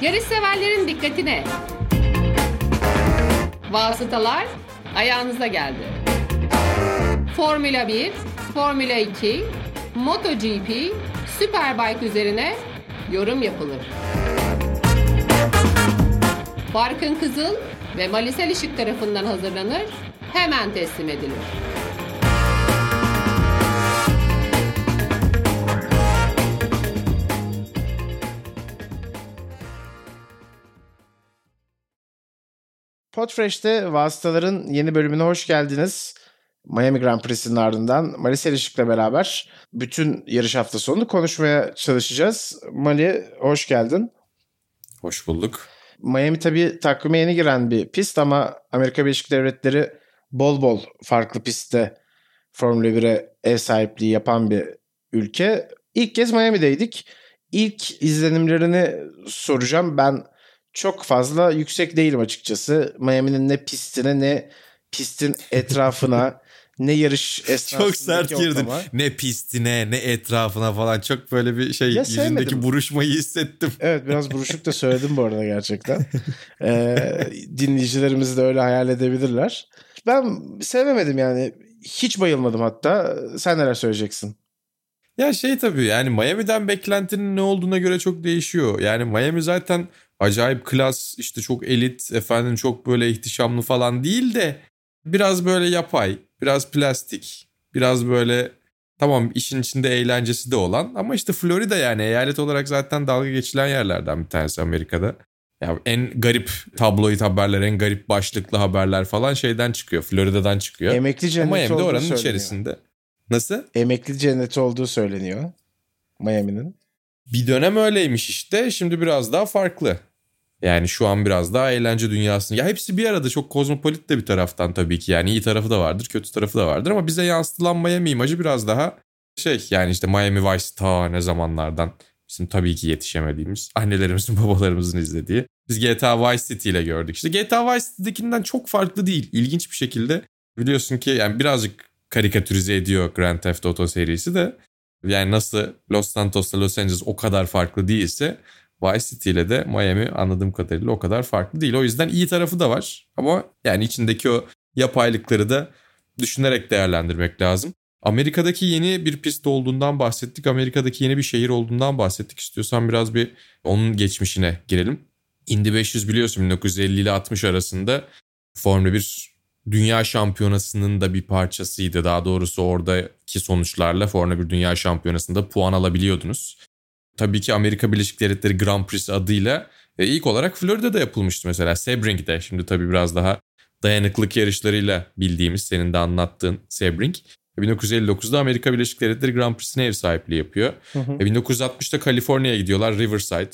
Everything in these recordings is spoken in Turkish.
Yarış severlerin dikkatine. Vasıtalar ayağınıza geldi. Formula 1, Formula 2, MotoGP, Superbike üzerine yorum yapılır. Barkın Kızıl ve Malisel Işık tarafından hazırlanır, hemen teslim edilir. Podfresh'te vasıtaların yeni bölümüne hoş geldiniz. Miami Grand Prix'sinin ardından Mali Selişik'le beraber bütün yarış hafta sonunu konuşmaya çalışacağız. Mali hoş geldin. Hoş bulduk. Miami tabii takvime yeni giren bir pist ama Amerika Birleşik Devletleri bol bol farklı pistte Formula 1'e ev sahipliği yapan bir ülke. İlk kez Miami'deydik. İlk izlenimlerini soracağım. Ben çok fazla yüksek değilim açıkçası. Miami'nin ne pistine ne pistin etrafına ne yarış esnasındaki Çok sert girdin. ortama. Ne pistine ne etrafına falan çok böyle bir şey Ya yüzündeki sevmedim. buruşmayı hissettim. Evet biraz buruşuk da söyledim bu arada gerçekten. Ee, dinleyicilerimiz de öyle hayal edebilirler. Ben sevemedim yani. Hiç bayılmadım hatta. Sen neler söyleyeceksin? Ya şey tabii yani Miami'den beklentinin ne olduğuna göre çok değişiyor. Yani Miami zaten acayip klas işte çok elit efendim çok böyle ihtişamlı falan değil de biraz böyle yapay, biraz plastik, biraz böyle tamam işin içinde eğlencesi de olan ama işte Florida yani eyalet olarak zaten dalga geçilen yerlerden bir tanesi Amerika'da. Ya en garip tabloid haberler, en garip başlıklı haberler falan şeyden çıkıyor. Florida'dan çıkıyor. Emekli cenneti Miami'de olduğu oranın söyleniyor. içerisinde. Nasıl? Emekli cenneti olduğu söyleniyor. Miami'nin. Bir dönem öyleymiş işte. Şimdi biraz daha farklı. Yani şu an biraz daha eğlence dünyasını. Ya hepsi bir arada çok kozmopolit de bir taraftan tabii ki. Yani iyi tarafı da vardır, kötü tarafı da vardır. Ama bize yansıtılan Miami imajı biraz daha şey yani işte Miami Vice ta ne zamanlardan bizim tabii ki yetişemediğimiz annelerimizin babalarımızın izlediği. Biz GTA Vice City ile gördük. İşte GTA Vice City'dekinden çok farklı değil. İlginç bir şekilde biliyorsun ki yani birazcık karikatürize ediyor Grand Theft Auto serisi de. Yani nasıl Los Santos'la Los Angeles o kadar farklı değilse Vice City ile de Miami anladığım kadarıyla o kadar farklı değil. O yüzden iyi tarafı da var. Ama yani içindeki o yapaylıkları da düşünerek değerlendirmek lazım. Amerika'daki yeni bir pist olduğundan bahsettik. Amerika'daki yeni bir şehir olduğundan bahsettik. İstiyorsan biraz bir onun geçmişine girelim. Indy 500 biliyorsun 1950 ile 60 arasında Formula 1 dünya şampiyonasının da bir parçasıydı. Daha doğrusu oradaki sonuçlarla Formula 1 dünya şampiyonasında puan alabiliyordunuz. Tabii ki Amerika Birleşik Devletleri Grand Prix adıyla e, ilk olarak Florida'da yapılmıştı mesela. Sebring'de şimdi tabii biraz daha dayanıklık yarışlarıyla bildiğimiz senin de anlattığın Sebring. 1959'da Amerika Birleşik Devletleri Grand Prix'sine ev sahipliği yapıyor. Hı hı. E, 1960'da Kaliforniya'ya gidiyorlar Riverside.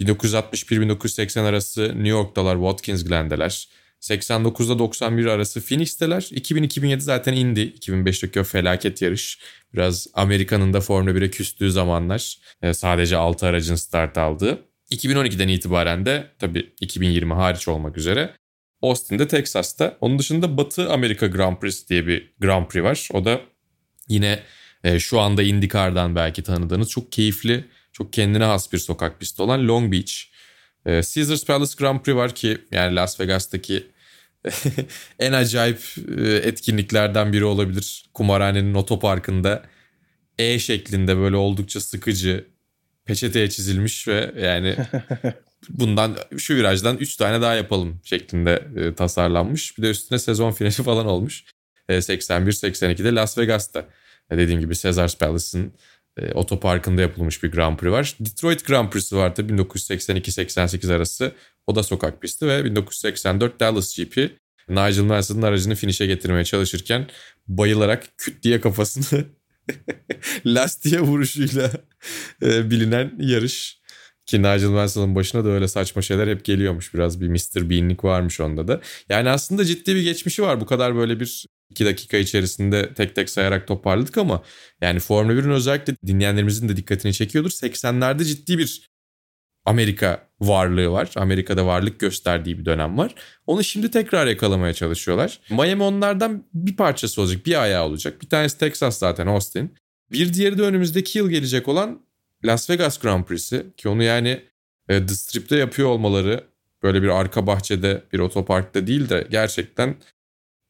1961-1980 arası New York'talar Watkins Glen'deler. 89'da 91 arası Phoenix'teler. 2000-2007 zaten indi. 2005'teki o felaket yarış. Biraz Amerika'nın da Formula 1'e küstüğü zamanlar. E, sadece 6 aracın start aldığı. 2012'den itibaren de tabii 2020 hariç olmak üzere Austin'de Texas'ta. Onun dışında Batı Amerika Grand Prix diye bir Grand Prix var. O da yine e, şu anda IndyCar'dan belki tanıdığınız çok keyifli, çok kendine has bir sokak pisti olan Long Beach. E, Caesars Palace Grand Prix var ki yani Las Vegas'taki en acayip e, etkinliklerden biri olabilir. Kumarhanenin otoparkında E şeklinde böyle oldukça sıkıcı peçeteye çizilmiş ve yani bundan şu virajdan 3 tane daha yapalım şeklinde e, tasarlanmış. Bir de üstüne sezon finali falan olmuş. E, 81-82'de Las Vegas'ta. E, dediğim gibi Caesars Palace'ın e, otoparkında yapılmış bir Grand Prix var. Detroit Grand Prix'si vardı 1982-88 arası. O da sokak pisti ve 1984 Dallas GP. Nigel Mansell'ın aracını finişe getirmeye çalışırken bayılarak küt diye kafasını lastiğe vuruşuyla e, bilinen yarış. Ki Nigel Mansell'ın başına da öyle saçma şeyler hep geliyormuş. Biraz bir Mr. Bean'lik varmış onda da. Yani aslında ciddi bir geçmişi var. Bu kadar böyle bir iki dakika içerisinde tek tek sayarak toparladık ama yani Formula 1'in özellikle dinleyenlerimizin de dikkatini çekiyordur. 80'lerde ciddi bir Amerika varlığı var. Amerika'da varlık gösterdiği bir dönem var. Onu şimdi tekrar yakalamaya çalışıyorlar. Miami onlardan bir parçası olacak, bir ayağı olacak. Bir tanesi Texas zaten Austin. Bir diğeri de önümüzdeki yıl gelecek olan Las Vegas Grand Prix'si ki onu yani e, The Strip'te yapıyor olmaları böyle bir arka bahçede bir otoparkta değil de gerçekten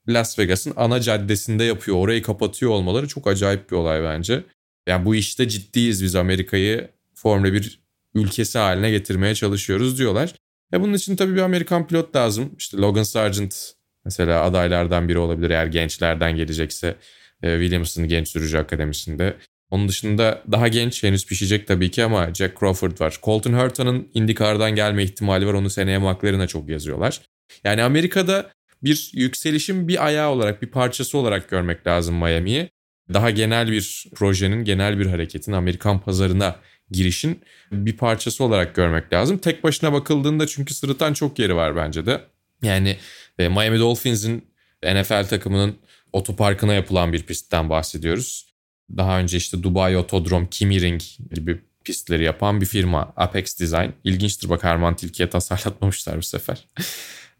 Las Vegas'ın ana caddesinde yapıyor. Orayı kapatıyor olmaları çok acayip bir olay bence. Yani bu işte ciddiyiz biz Amerika'yı Formula 1 ülkesi haline getirmeye çalışıyoruz diyorlar. E bunun için tabii bir Amerikan pilot lazım. İşte Logan Sargent mesela adaylardan biri olabilir eğer gençlerden gelecekse e, Williams'ın genç sürücü akademisinde. Onun dışında daha genç henüz pişecek tabii ki ama Jack Crawford var. Colton Herta'nın IndyCar'dan gelme ihtimali var. Onu seneye McLaren'a çok yazıyorlar. Yani Amerika'da bir yükselişin bir ayağı olarak, bir parçası olarak görmek lazım Miami'yi. Daha genel bir projenin, genel bir hareketin Amerikan pazarına girişin bir parçası olarak görmek lazım. Tek başına bakıldığında çünkü sırıtan çok yeri var bence de. Yani e, Miami Dolphins'in NFL takımının otoparkına yapılan bir pistten bahsediyoruz. Daha önce işte Dubai Otodrom, Kimi Ring gibi pistleri yapan bir firma Apex Design. İlginçtir bak Herman Tilke'ye tasarlatmamışlar bu sefer.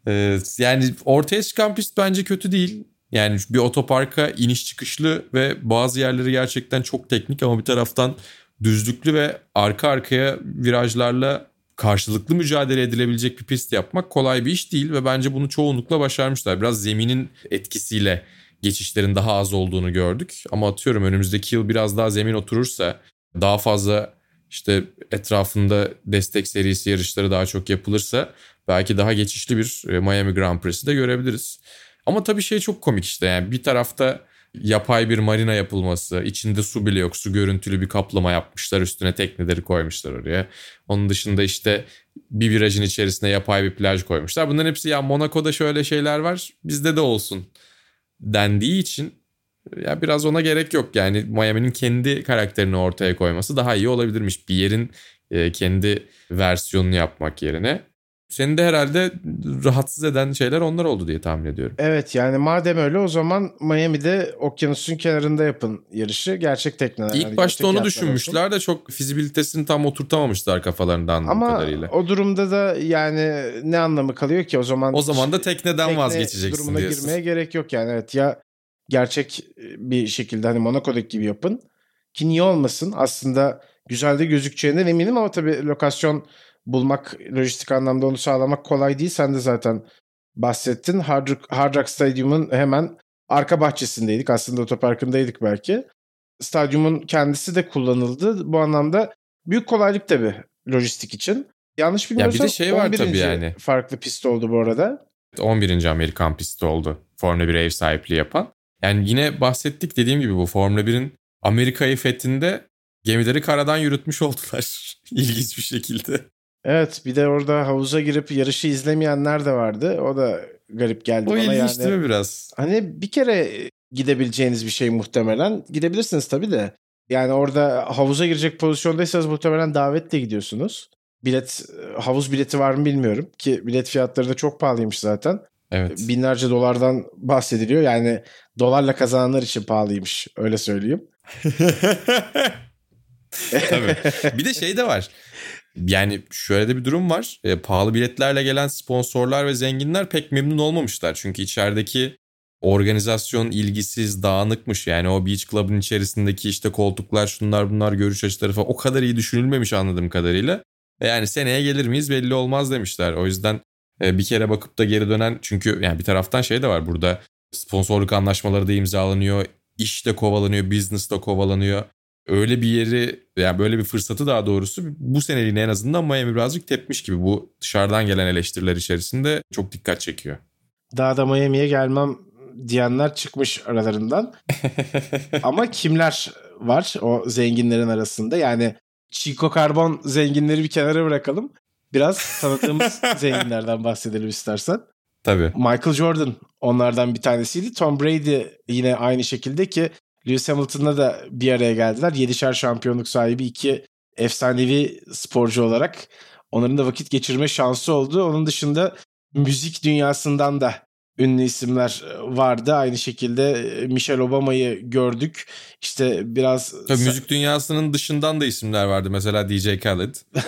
Ee, yani ortaya çıkan pist bence kötü değil. Yani bir otoparka iniş çıkışlı ve bazı yerleri gerçekten çok teknik ama bir taraftan düzlüklü ve arka arkaya virajlarla karşılıklı mücadele edilebilecek bir pist yapmak kolay bir iş değil ve bence bunu çoğunlukla başarmışlar. Biraz zeminin etkisiyle geçişlerin daha az olduğunu gördük. Ama atıyorum önümüzdeki yıl biraz daha zemin oturursa daha fazla işte etrafında destek serisi yarışları daha çok yapılırsa belki daha geçişli bir e, Miami Grand Prix'si de görebiliriz. Ama tabii şey çok komik işte yani bir tarafta yapay bir marina yapılması, içinde su bile yok, su görüntülü bir kaplama yapmışlar, üstüne tekneleri koymuşlar oraya. Onun dışında işte bir virajın içerisine yapay bir plaj koymuşlar. Bunların hepsi ya Monaco'da şöyle şeyler var, bizde de olsun dendiği için ya biraz ona gerek yok. Yani Miami'nin kendi karakterini ortaya koyması daha iyi olabilirmiş. Bir yerin e, kendi versiyonunu yapmak yerine. Seni de herhalde rahatsız eden şeyler onlar oldu diye tahmin ediyorum. Evet yani madem öyle o zaman Miami'de okyanusun kenarında yapın yarışı. Gerçek tekneler. İlk yani başta onu düşünmüşler olsun. de çok fizibilitesini tam oturtamamışlar kafalarında anladığım Ama kadarıyla. o durumda da yani ne anlamı kalıyor ki o zaman? O zaman da tekneden tekne vazgeçeceksin durumuna diyorsun. girmeye gerek yok yani. Evet ya gerçek bir şekilde hani Monaco'daki gibi yapın. Ki niye olmasın? Aslında güzel de gözükeceğinden eminim ama tabii lokasyon bulmak, lojistik anlamda onu sağlamak kolay değil. Sen de zaten bahsettin. Hard Rock, Hard Rock Stadium'un hemen arka bahçesindeydik. Aslında otoparkındaydık belki. Stadyumun kendisi de kullanıldı. Bu anlamda büyük kolaylık tabii lojistik için. Yanlış bir bilmiyorsam de şey var 11. tabii yani. farklı pist oldu bu arada. 11. Amerikan pisti oldu. Formula 1 ev sahipliği yapan. Yani yine bahsettik dediğim gibi bu Formula 1'in Amerika'yı fethinde gemileri karadan yürütmüş oldular. İlginç bir şekilde. Evet bir de orada havuza girip yarışı izlemeyenler de vardı. O da garip geldi O bana ilginç yani. değil mi biraz? Hani bir kere gidebileceğiniz bir şey muhtemelen. Gidebilirsiniz tabii de. Yani orada havuza girecek pozisyondaysanız muhtemelen davetle gidiyorsunuz. Bilet havuz bileti var mı bilmiyorum ki bilet fiyatları da çok pahalıymış zaten. Evet. Binlerce dolardan bahsediliyor. Yani dolarla kazananlar için pahalıymış öyle söyleyeyim. Tabii. Bir de şey de var. Yani şöyle de bir durum var. E, pahalı biletlerle gelen sponsorlar ve zenginler pek memnun olmamışlar. Çünkü içerideki organizasyon ilgisiz, dağınıkmış. Yani o Beach Club'ın içerisindeki işte koltuklar, şunlar bunlar, görüş açıları falan o kadar iyi düşünülmemiş anladığım kadarıyla. E, yani seneye gelir miyiz belli olmaz demişler. O yüzden e, bir kere bakıp da geri dönen çünkü yani bir taraftan şey de var burada sponsorluk anlaşmaları da imzalanıyor, iş de kovalanıyor, business de kovalanıyor öyle bir yeri yani böyle bir fırsatı daha doğrusu bu seneliğine en azından Miami birazcık tepmiş gibi. Bu dışarıdan gelen eleştiriler içerisinde çok dikkat çekiyor. Daha da Miami'ye gelmem diyenler çıkmış aralarından. Ama kimler var o zenginlerin arasında? Yani Chico Carbon zenginleri bir kenara bırakalım. Biraz tanıdığımız zenginlerden bahsedelim istersen. Tabii. Michael Jordan onlardan bir tanesiydi. Tom Brady yine aynı şekilde ki Lewis Hamilton'la da bir araya geldiler. Yedişer şampiyonluk sahibi iki efsanevi sporcu olarak onların da vakit geçirme şansı oldu. Onun dışında müzik dünyasından da ünlü isimler vardı. Aynı şekilde e, Michelle Obama'yı gördük. İşte biraz... Tabii müzik dünyasının dışından da isimler vardı. Mesela DJ Khaled.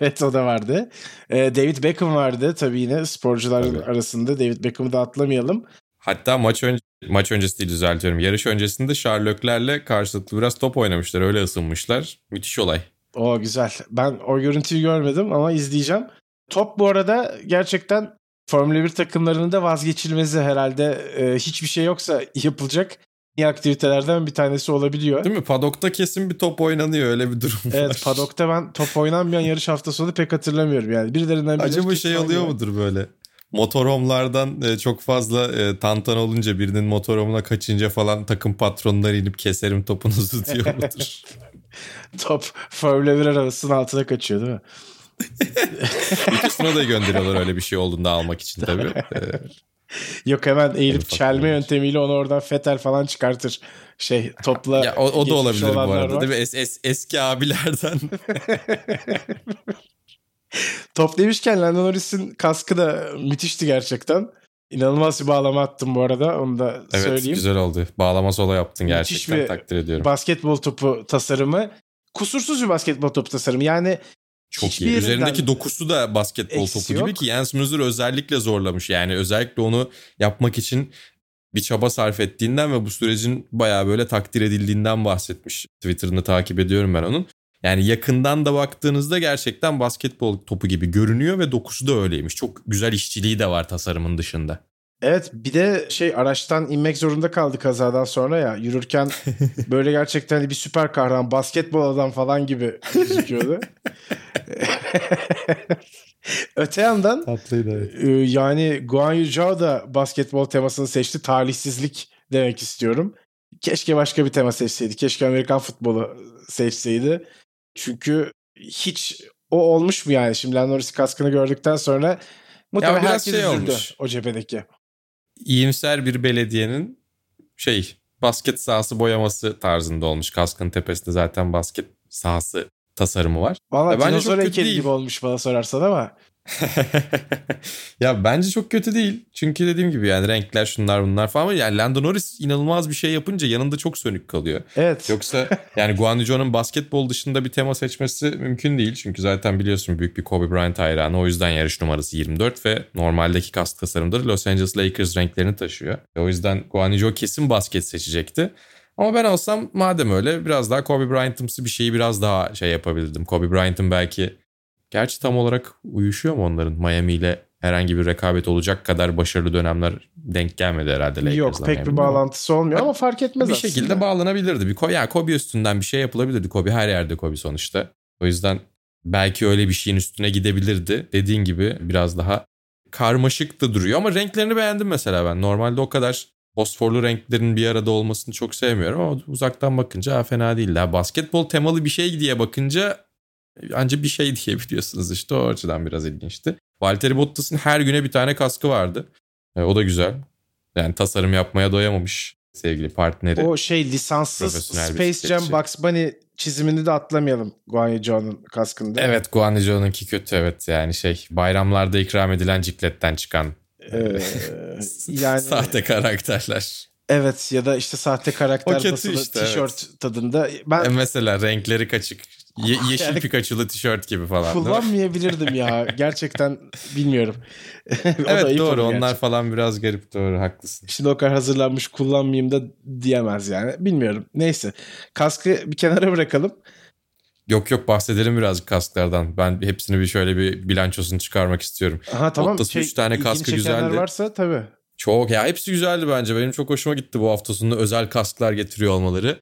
evet o da vardı. E, David Beckham vardı tabii yine sporcuların tabii. arasında. David Beckham'ı da atlamayalım. Hatta maç önce maç öncesi değil düzeltiyorum. Yarış öncesinde Sherlock'lerle karşılıklı biraz top oynamışlar. Öyle ısınmışlar. Müthiş olay. O güzel. Ben o görüntüyü görmedim ama izleyeceğim. Top bu arada gerçekten Formula 1 takımlarının da vazgeçilmezi herhalde e, hiçbir şey yoksa yapılacak iyi aktivitelerden bir tanesi olabiliyor. Değil mi? Padok'ta kesin bir top oynanıyor öyle bir durum var. Evet Padok'ta ben top oynanmayan yarış hafta sonu pek hatırlamıyorum yani. Birilerinden biri Acaba şey oluyor mudur böyle? Motorhomlardan e, çok fazla e, tantan olunca birinin motorhomuna kaçınca falan takım patronları inip keserim topunuzu diyor mudur? Top Formula 1 arabasının altına kaçıyor değil mi? İkisine de gönderiyorlar öyle bir şey olduğunda almak için tabii. Ee, Yok hemen eğilip çelme yöntemiyle onu oradan fetel falan çıkartır. Şey topla ya o, o da olabilir bu arada var. değil mi? Es, es- eski abilerden. Top demişken Lando Norris'in kaskı da müthişti gerçekten. İnanılmaz bir bağlama attım bu arada. Onu da evet söyleyeyim. güzel oldu. Bağlama sola yaptın Müthiş gerçekten bir takdir ediyorum. Basketbol topu tasarımı. Kusursuz bir basketbol topu tasarımı. Yani Çok hiçbir iyi. Üzerindeki dokusu da basketbol topu gibi yok. ki Jens Müller özellikle zorlamış. Yani özellikle onu yapmak için bir çaba sarf ettiğinden ve bu sürecin bayağı böyle takdir edildiğinden bahsetmiş. Twitter'ını takip ediyorum ben onun. Yani yakından da baktığınızda gerçekten basketbol topu gibi görünüyor ve dokusu da öyleymiş. Çok güzel işçiliği de var tasarımın dışında. Evet bir de şey araçtan inmek zorunda kaldı kazadan sonra ya yürürken böyle gerçekten hani bir süper kahraman basketbol adam falan gibi gözüküyordu. Öte yandan Tatlıydı e, yani Guan Yu Zhao da basketbol temasını seçti. Talihsizlik demek istiyorum. Keşke başka bir tema seçseydi. Keşke Amerikan futbolu seçseydi. Çünkü hiç o olmuş mu yani? Şimdi Norris kaskını gördükten sonra muhtemelen herkes şey üzüldü olmuş. o cephedeki. iyimser bir belediyenin şey basket sahası boyaması tarzında olmuş. Kaskın tepesinde zaten basket sahası tasarımı var. Valla dinozor heykeli gibi olmuş bana sorarsan ama. Ya bence çok kötü değil. Çünkü dediğim gibi yani renkler şunlar bunlar falan. Ama Yani Lando Norris inanılmaz bir şey yapınca yanında çok sönük kalıyor. Evet. Yoksa yani Guan Yu Zhou'nun basketbol dışında bir tema seçmesi mümkün değil. Çünkü zaten biliyorsun büyük bir Kobe Bryant hayranı. O yüzden yarış numarası 24 ve normaldeki kask tasarımları Los Angeles Lakers renklerini taşıyor. Ve o yüzden Guan Yu Zhou kesin basket seçecekti. Ama ben olsam madem öyle biraz daha Kobe Bryant'ımsı bir şeyi biraz daha şey yapabilirdim. Kobe Bryant'ın belki gerçi tam olarak uyuşuyor mu onların Miami ile herhangi bir rekabet olacak kadar başarılı dönemler denk gelmedi herhalde Lakers'la Yok pek bir bağlantısı olmuyor ama fark etmez bir aslında. şekilde bağlanabilirdi. Bir Kobe, yani Kobe üstünden bir şey yapılabilirdi. Kobe her yerde Kobe sonuçta. O yüzden belki öyle bir şeyin üstüne gidebilirdi. Dediğin gibi biraz daha karmaşık da duruyor ama renklerini beğendim mesela ben. Normalde o kadar fosforlu renklerin bir arada olmasını çok sevmiyorum ama uzaktan bakınca ha, fena değil. Ha, basketbol temalı bir şey diye bakınca anca bir şey diyebiliyorsunuz işte o açıdan biraz ilginçti. Valtteri Bottas'ın her güne bir tane kaskı vardı. E, o da güzel. Yani tasarım yapmaya doyamamış sevgili partneri. O şey lisanssız Space Jam. Bugs Bunny çizimini de atlamayalım Guan Yu Zhao'nun kaskında. Evet Guan Yu Zhou'nunki kötü evet yani şey bayramlarda ikram edilen cikletten çıkan Ee, yani sahte karakterler. evet ya da işte sahte karakter basılı işte, tişört tadında. Ben E mesela renkleri kaçık. Ye- yeşil Yani- Pikachu'lu tişört gibi falan. kullanmayabilirdim ya. Gerçekten bilmiyorum. Evet doğru onlar gerçi. falan biraz garip doğru haklısın. Şimdi o kadar hazırlanmış kullanmayayım da diyemez yani. Bilmiyorum. Neyse. Kaskı bir kenara bırakalım. Yok yok bahsedelim birazcık kasklardan. Ben hepsini bir şöyle bir bilançosunu çıkarmak istiyorum. Aha tamam. Bottas'ın üç tane ilgini kaskı güzeldi. varsa tabii. Çok ya hepsi güzeldi bence. Benim çok hoşuma gitti bu hafta sonunda özel kasklar getiriyor olmaları.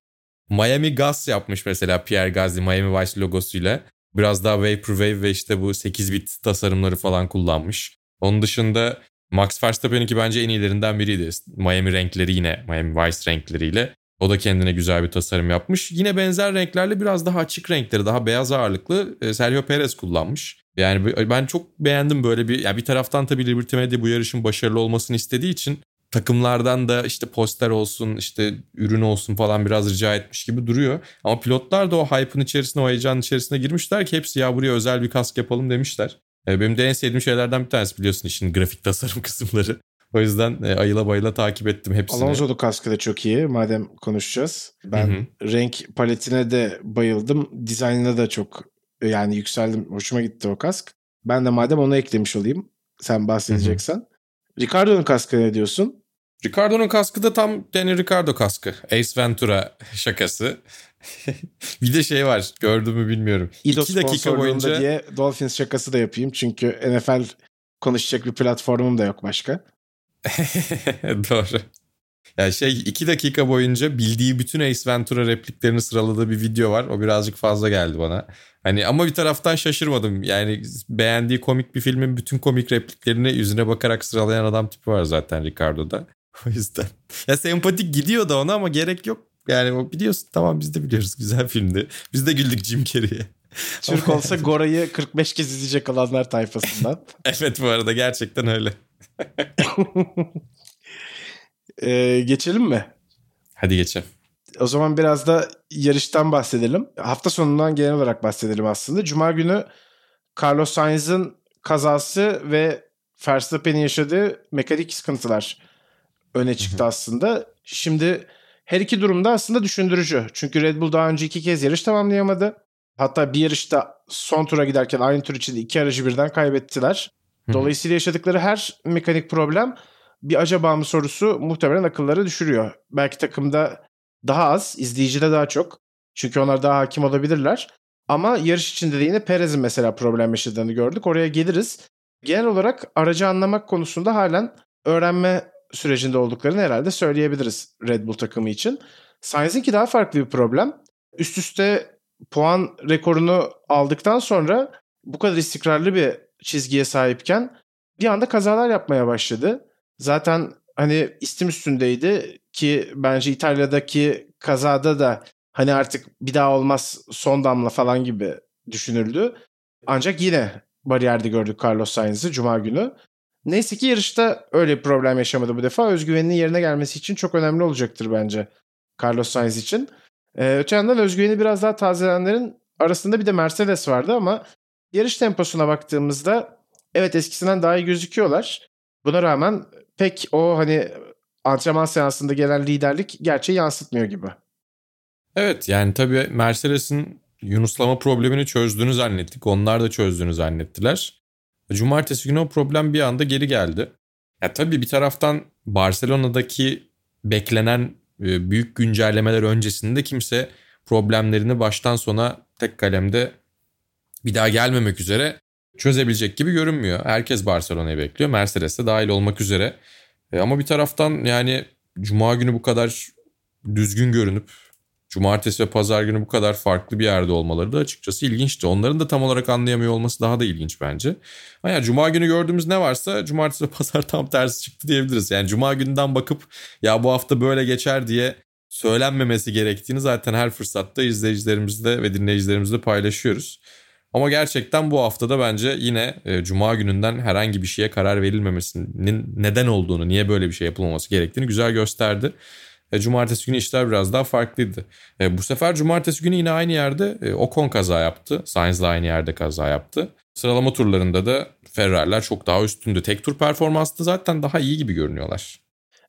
Miami Gas yapmış mesela Pierre Gasly Miami Vice logosuyla. Biraz daha Vaporwave ve işte bu 8 bit tasarımları falan kullanmış. Onun dışında Max Verstappen'inki bence en iyilerinden biriydi. Miami renkleri yine Miami Vice renkleriyle. O da kendine güzel bir tasarım yapmış. Yine benzer renklerle biraz daha açık renkleri, daha beyaz ağırlıklı e, Sergio Perez kullanmış. Yani ben çok beğendim böyle bir ya bir taraftan tabii Liberty Media bu yarışın başarılı olmasını istediği için takımlardan da işte poster olsun, işte ürün olsun falan biraz rica etmiş gibi duruyor. Ama pilotlar da o hype'ın içerisine, o heyecanın içerisine girmişler ki hepsi ya buraya özel bir kask yapalım demişler. E, Benim de en sevdiğim şeylerden bir tanesi biliyorsun işin grafik tasarım kısımları. O yüzden e, ayıla bayıla takip ettim hepsini. Alonso'lu kaskı da çok iyi madem konuşacağız. Ben Hı renk paletine de bayıldım. Dizaynına da çok yani yükseldim. Hoşuma gitti o kask. Ben de madem onu eklemiş olayım. Sen bahsedeceksen. Ricardo'nun kaskı ne diyorsun? Ricardo'nun kaskı da tam Danny Ricardo kaskı. Ace Ventura şakası. bir de şey var gördüm mü bilmiyorum. İdo 2 dakika boyunca diye Dolphins şakası da yapayım. Çünkü NFL konuşacak bir platformum da yok başka. Doğru. Ya şey iki dakika boyunca bildiği bütün Ace Ventura repliklerini sıraladığı bir video var. O birazcık fazla geldi bana. Hani ama bir taraftan şaşırmadım. Yani beğendiği komik bir filmin bütün komik repliklerini yüzüne bakarak sıralayan adam tipi var zaten Ricardo'da. O yüzden. Ya sempatik gidiyor da ona ama gerek yok. Yani o biliyorsun tamam biz de biliyoruz güzel filmdi. Biz de güldük Jim Carrey'e. Türk olsa Gora'yı 45 kez izleyecek olanlar tayfasından. evet bu arada gerçekten öyle. ee, geçelim mi? Hadi geçelim. O zaman biraz da yarıştan bahsedelim. Hafta sonundan genel olarak bahsedelim aslında. Cuma günü Carlos Sainz'ın kazası ve Verstappen'in yaşadığı mekanik sıkıntılar öne çıktı aslında. Şimdi her iki durumda aslında düşündürücü. Çünkü Red Bull daha önce iki kez yarış tamamlayamadı. Hatta bir yarışta son tura giderken aynı tur içinde iki aracı birden kaybettiler. Dolayısıyla yaşadıkları her mekanik problem bir acaba mı sorusu muhtemelen akılları düşürüyor. Belki takımda daha az, izleyicide daha çok. Çünkü onlar daha hakim olabilirler. Ama yarış içinde de yine Perez'in mesela problem yaşadığını gördük. Oraya geliriz. Genel olarak aracı anlamak konusunda halen öğrenme sürecinde olduklarını herhalde söyleyebiliriz Red Bull takımı için. Sainz'inki daha farklı bir problem. Üst üste puan rekorunu aldıktan sonra bu kadar istikrarlı bir çizgiye sahipken bir anda kazalar yapmaya başladı. Zaten hani istim üstündeydi ki bence İtalya'daki kazada da hani artık bir daha olmaz son damla falan gibi düşünüldü. Ancak yine bariyerde gördük Carlos Sainz'ı Cuma günü. Neyse ki yarışta öyle bir problem yaşamadı bu defa. Özgüveninin yerine gelmesi için çok önemli olacaktır bence Carlos Sainz için. Ee, öte yandan özgüveni biraz daha tazelenenlerin arasında bir de Mercedes vardı ama yarış temposuna baktığımızda evet eskisinden daha iyi gözüküyorlar. Buna rağmen pek o hani antrenman seansında gelen liderlik gerçeği yansıtmıyor gibi. Evet yani tabii Mercedes'in Yunuslama problemini çözdüğünü zannettik. Onlar da çözdüğünü zannettiler. Cumartesi günü o problem bir anda geri geldi. Ya tabii bir taraftan Barcelona'daki beklenen e, büyük güncellemeler öncesinde kimse problemlerini baştan sona tek kalemde bir daha gelmemek üzere çözebilecek gibi görünmüyor. Herkes Barcelona'yı bekliyor. Mercedes de dahil olmak üzere. E ama bir taraftan yani Cuma günü bu kadar düzgün görünüp Cumartesi ve pazar günü bu kadar farklı bir yerde olmaları da açıkçası ilginçti. Onların da tam olarak anlayamıyor olması daha da ilginç bence. Ama yani Cuma günü gördüğümüz ne varsa Cumartesi ve pazar tam tersi çıktı diyebiliriz. Yani Cuma günden bakıp ya bu hafta böyle geçer diye söylenmemesi gerektiğini zaten her fırsatta izleyicilerimizle ve dinleyicilerimizle paylaşıyoruz. Ama gerçekten bu haftada bence yine e, Cuma gününden herhangi bir şeye karar verilmemesinin neden olduğunu, niye böyle bir şey yapılmaması gerektiğini güzel gösterdi. E, cumartesi günü işler biraz daha farklıydı. E, bu sefer cumartesi günü yine aynı yerde e, Ocon kaza yaptı. Sainz de aynı yerde kaza yaptı. Sıralama turlarında da Ferrari'ler çok daha üstündü. Tek tur performansında zaten daha iyi gibi görünüyorlar.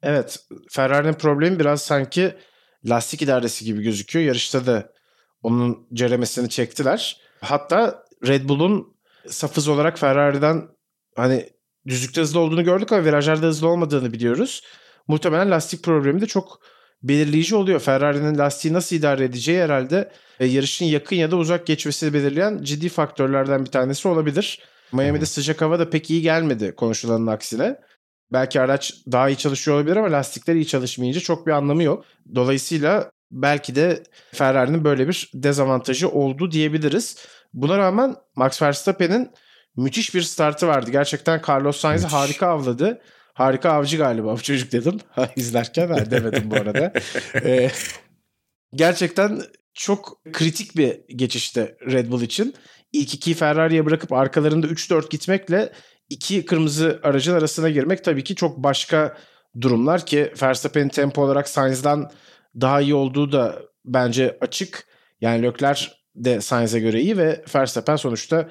Evet Ferrari'nin problemi biraz sanki lastik idaresi gibi gözüküyor. Yarışta da onun ceremesini çektiler. Hatta Red Bull'un safız olarak Ferrari'den hani düzlükte hızlı olduğunu gördük ama virajlarda hızlı olmadığını biliyoruz. Muhtemelen lastik problemi de çok belirleyici oluyor. Ferrari'nin lastiği nasıl idare edeceği herhalde e, yarışın yakın ya da uzak geçmesi belirleyen ciddi faktörlerden bir tanesi olabilir. Miami'de sıcak hava da pek iyi gelmedi konuşulanın aksine. Belki araç daha iyi çalışıyor olabilir ama lastikler iyi çalışmayınca çok bir anlamı yok. Dolayısıyla belki de Ferrari'nin böyle bir dezavantajı oldu diyebiliriz. Buna rağmen Max Verstappen'in müthiş bir startı vardı. Gerçekten Carlos Sainz'i harika avladı. Harika avcı galiba bu çocuk dedim izlerken. Ha, demedim bu arada. ee, gerçekten çok kritik bir geçişte Red Bull için. İlk iki Ferrari'ye bırakıp arkalarında 3-4 gitmekle iki kırmızı aracın arasına girmek tabii ki çok başka durumlar ki Verstappen'in tempo olarak Sainz'dan daha iyi olduğu da bence açık. Yani Leclerc de Sainz'e göre iyi ve Verstappen sonuçta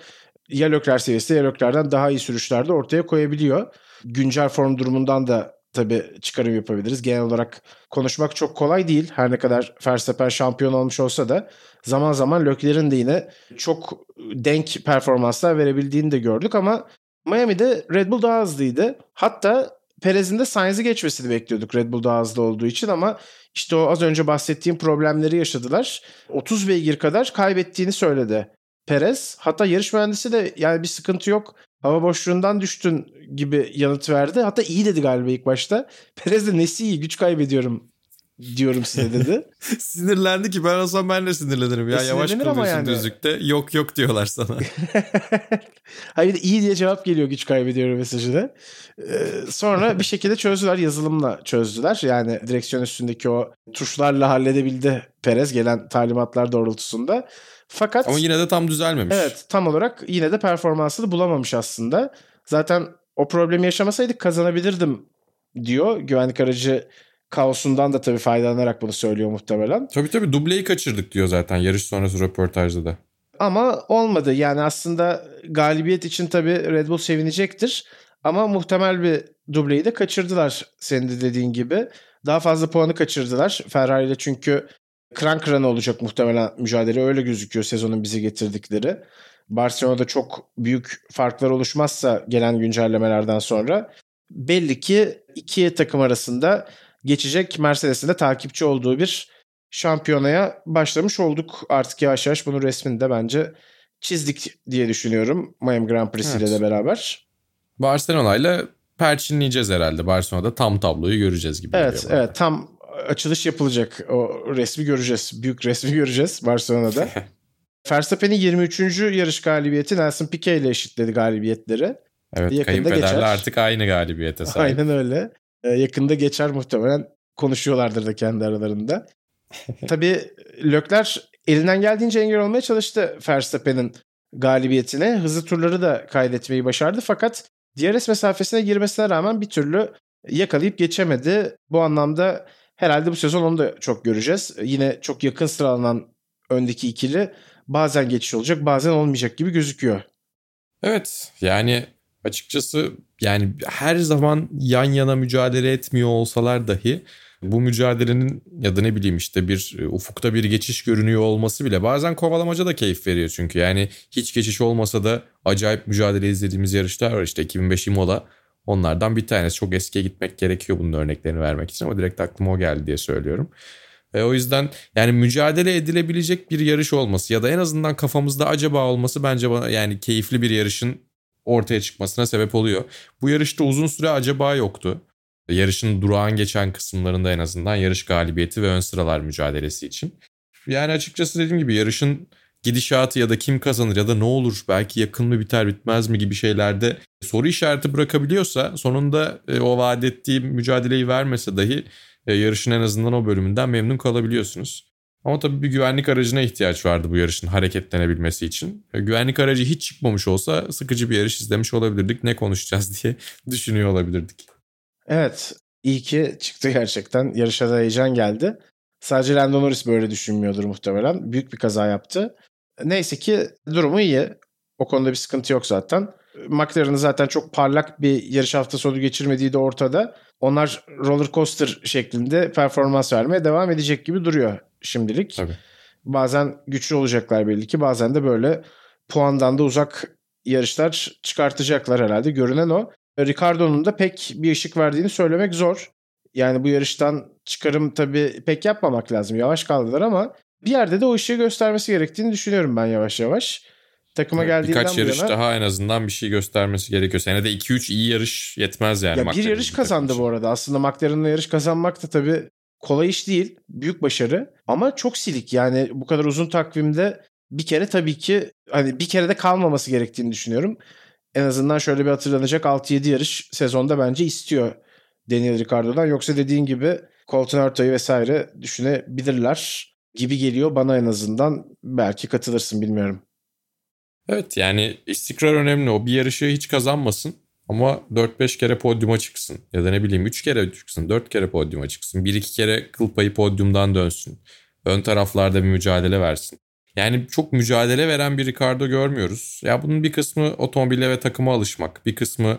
ya Leclerc seviyesinde ya Leclerc'den daha iyi sürüşlerde ortaya koyabiliyor. Güncel form durumundan da tabii çıkarım yapabiliriz. Genel olarak konuşmak çok kolay değil. Her ne kadar Verstappen şampiyon olmuş olsa da zaman zaman Leclerc'in de yine çok denk performanslar verebildiğini de gördük ama Miami'de Red Bull daha hızlıydı. Hatta Perez'in de Sainz'i geçmesini bekliyorduk Red Bull daha hızlı olduğu için ama işte o az önce bahsettiğim problemleri yaşadılar. 30 beygir kadar kaybettiğini söyledi Perez. Hatta yarış mühendisi de yani bir sıkıntı yok. Hava boşluğundan düştün gibi yanıt verdi. Hatta iyi dedi galiba ilk başta. Perez de nesi iyi güç kaybediyorum diyorum size dedi. Sinirlendi ki ben olsam ben de sinirlenirim. Ya E, yavaş kalıyorsun yani. düzlükte. Yok yok diyorlar sana. Hayır iyi diye cevap geliyor güç kaybediyorum mesajı da. Ee, sonra bir şekilde çözdüler yazılımla çözdüler. Yani direksiyon üstündeki o tuşlarla halledebildi Perez gelen talimatlar doğrultusunda. Fakat Ama yine de tam düzelmemiş. evet tam olarak yine de performansını bulamamış aslında. Zaten o problemi yaşamasaydık kazanabilirdim diyor. Güvenlik aracı kaosundan da tabii faydalanarak bunu söylüyor muhtemelen. Tabii tabii dubleyi kaçırdık diyor zaten yarış sonrası röportajda da. Ama olmadı. Yani aslında galibiyet için tabii Red Bull sevinecektir. Ama muhtemel bir dubleyi de kaçırdılar senin de dediğin gibi. Daha fazla puanı kaçırdılar Ferrari ile çünkü kran kırana olacak muhtemelen mücadele öyle gözüküyor sezonun bize getirdikleri. Barcelona'da çok büyük farklar oluşmazsa gelen güncellemelerden sonra belli ki iki takım arasında geçecek Mercedes'in de takipçi olduğu bir şampiyonaya başlamış olduk. Artık yavaş yavaş bunun resmini de bence çizdik diye düşünüyorum Miami Grand Prix ile Evet. de beraber. Barcelona ile perçinleyeceğiz herhalde. Barcelona'da tam tabloyu göreceğiz gibi. Evet, evet tam açılış yapılacak. O resmi göreceğiz. Büyük resmi göreceğiz Barcelona'da. Verstappen'in 23. yarış galibiyeti Nelson Piquet ile eşitledi galibiyetleri. Evet Yakında kayınpederle geçer. artık aynı galibiyete sahip. Aynen öyle. Ee, yakında geçer muhtemelen. Konuşuyorlardır da kendi aralarında. Tabii Lökler elinden geldiğince engel olmaya çalıştı Verstappen'in galibiyetine. Hızlı turları da kaydetmeyi başardı fakat DRS mesafesine girmesine rağmen bir türlü yakalayıp geçemedi. Bu anlamda herhalde bu sezon onu da çok göreceğiz. Yine çok yakın sıralanan öndeki ikili bazen geçiş olacak bazen olmayacak gibi gözüküyor. Evet yani açıkçası yani her zaman yan yana mücadele etmiyor olsalar dahi bu mücadelenin ya da ne bileyim işte bir e, ufukta bir geçiş görünüyor olması bile bazen kovalamaca da keyif veriyor çünkü yani hiç geçiş olmasa da acayip mücadele izlediğimiz yarışlar var işte 2005 Imola onlardan bir tanesi çok eskiye gitmek gerekiyor bunun örneklerini vermek için ama direkt aklıma o geldi diye söylüyorum. Ve o yüzden yani mücadele edilebilecek bir yarış olması ya da en azından kafamızda acaba olması bence bana yani keyifli bir yarışın ortaya çıkmasına sebep oluyor. Bu yarışta uzun süre acaba yoktu. Yarışın durağan geçen kısımlarında en azından yarış galibiyeti ve ön sıralar mücadelesi için. Yani açıkçası dediğim gibi yarışın gidişatı ya da kim kazanır ya da ne olur belki yakın mı biter bitmez mi gibi şeylerde soru işareti bırakabiliyorsa sonunda e, o vaat ettiği mücadeleyi vermese dahi e, yarışın en azından o bölümünden memnun kalabiliyorsunuz. Ama tabii bir güvenlik aracına ihtiyaç vardı bu yarışın hareketlenebilmesi için. E, Güvenlik aracı hiç çıkmamış olsa sıkıcı bir yarış izlemiş olabilirdik. Ne konuşacağız diye düşünüyor olabilirdik. Evet iyi ki çıktı gerçekten. Yarışa da heyecan geldi. Sadece Lando Norris böyle düşünmüyordur muhtemelen. Büyük bir kaza yaptı. Neyse ki durumu iyi. O konuda bir sıkıntı yok zaten. McLaren'ın zaten çok parlak bir yarış hafta sonu geçirmediği de ortada. Onlar roller coaster şeklinde performans vermeye devam edecek gibi duruyor şimdilik. Tabii. Bazen güçlü olacaklar belli ki. Bazen de böyle puandan da uzak yarışlar çıkartacaklar herhalde. Görünen o. Ricardo'nun da pek bir ışık verdiğini söylemek zor. Yani bu yarıştan çıkarım tabii pek yapmamak lazım. Yavaş kaldılar ama bir yerde de o ışığı göstermesi gerektiğini düşünüyorum ben yavaş yavaş. Takıma geldiğinden Birkaç yarış yana daha en azından bir şey göstermesi gerekiyor. Senede 2-3 iyi yarış yetmez yani. ya bir yarış kazandı bu arada. Aslında McLaren'la yarış kazanmak da tabii kolay iş değil. Büyük başarı ama çok silik. Yani bu kadar uzun takvimde bir kere tabii ki hani bir kere de kalmaması gerektiğini düşünüyorum. En azından şöyle bir hatırlanacak 6-7 yarış sezonda bence istiyor Daniel Ricciardo'dan. Yoksa dediğin gibi Colton Herta'yı vesaire düşünebilirler gibi geliyor bana en azından. Belki katılırsın bilmiyorum. Evet yani istikrar önemli. O bir yarışı hiç kazanmasın ama 4-5 kere podyuma çıksın. Ya da ne bileyim 3 kere çıksın, 4 kere podyuma çıksın. 1-2 kere kıl payı podyumdan dönsün. Ön taraflarda bir mücadele versin. Yani çok mücadele veren bir Ricardo görmüyoruz. Ya bunun bir kısmı otomobile ve takıma alışmak. Bir kısmı